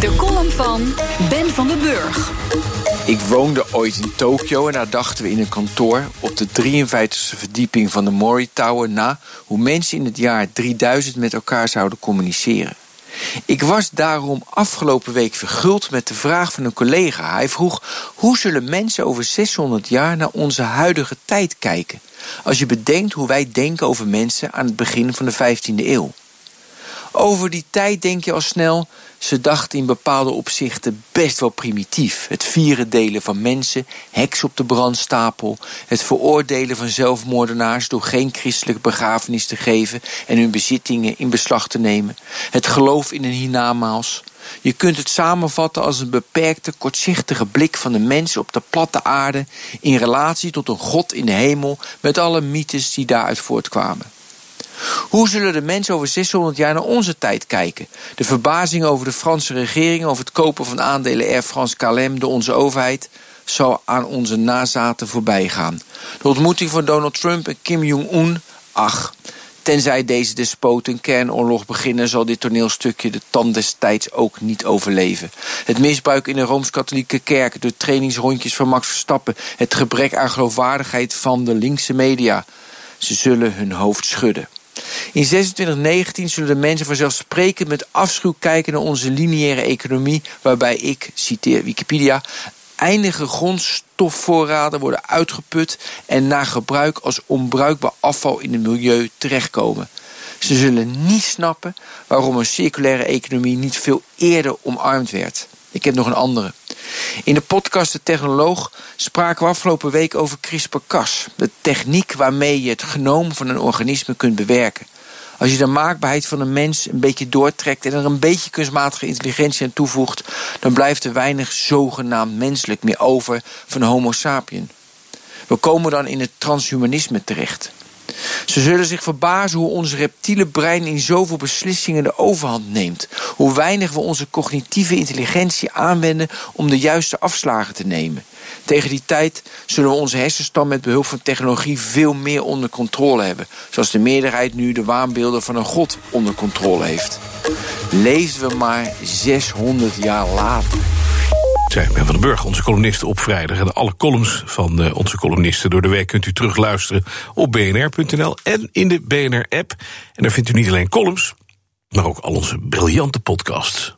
De column van Ben van den Burg. Ik woonde ooit in Tokio en daar dachten we in een kantoor op de 53e verdieping van de Mori Tower na hoe mensen in het jaar 3000 met elkaar zouden communiceren. Ik was daarom afgelopen week verguld met de vraag van een collega. Hij vroeg: hoe zullen mensen over 600 jaar naar onze huidige tijd kijken? Als je bedenkt hoe wij denken over mensen aan het begin van de 15e eeuw. Over die tijd denk je al snel. Ze dachten in bepaalde opzichten best wel primitief. Het vieren delen van mensen, heks op de brandstapel, het veroordelen van zelfmoordenaars door geen christelijke begrafenis te geven en hun bezittingen in beslag te nemen, het geloof in een hiernamaals. Je kunt het samenvatten als een beperkte, kortzichtige blik van de mens op de platte aarde in relatie tot een God in de hemel met alle mythes die daaruit voortkwamen. Hoe zullen de mensen over 600 jaar naar onze tijd kijken? De verbazing over de Franse regering, over het kopen van aandelen Air France KLM door onze overheid, zal aan onze nazaten voorbij gaan. De ontmoeting van Donald Trump en Kim Jong-un, ach. Tenzij deze despoot een kernoorlog beginnen, zal dit toneelstukje de tand des tijds ook niet overleven. Het misbruik in de Rooms-Katholieke Kerk, de trainingsrondjes van Max Verstappen, het gebrek aan geloofwaardigheid van de linkse media. Ze zullen hun hoofd schudden. In 2619 zullen de mensen vanzelfsprekend met afschuw kijken naar onze lineaire economie, waarbij ik, citeer Wikipedia, eindige grondstofvoorraden worden uitgeput en na gebruik als onbruikbaar afval in het milieu terechtkomen. Ze zullen niet snappen waarom een circulaire economie niet veel eerder omarmd werd. Ik heb nog een andere. In de podcast De Technoloog spraken we afgelopen week over CRISPR-Cas. De techniek waarmee je het genoom van een organisme kunt bewerken. Als je de maakbaarheid van een mens een beetje doortrekt en er een beetje kunstmatige intelligentie aan toevoegt, dan blijft er weinig zogenaamd menselijk meer over van Homo sapien. We komen dan in het transhumanisme terecht. Ze zullen zich verbazen hoe ons reptiele brein in zoveel beslissingen de overhand neemt. Hoe weinig we onze cognitieve intelligentie aanwenden om de juiste afslagen te nemen. Tegen die tijd zullen we onze hersenstam met behulp van technologie veel meer onder controle hebben. Zoals de meerderheid nu de waanbeelden van een god onder controle heeft. Leefden we maar 600 jaar later. Zij Ben van den Burg, onze columnist op vrijdag. En alle columns van uh, onze columnisten door de week kunt u terugluisteren op bnr.nl en in de BNR-app. En daar vindt u niet alleen columns, maar ook al onze briljante podcasts.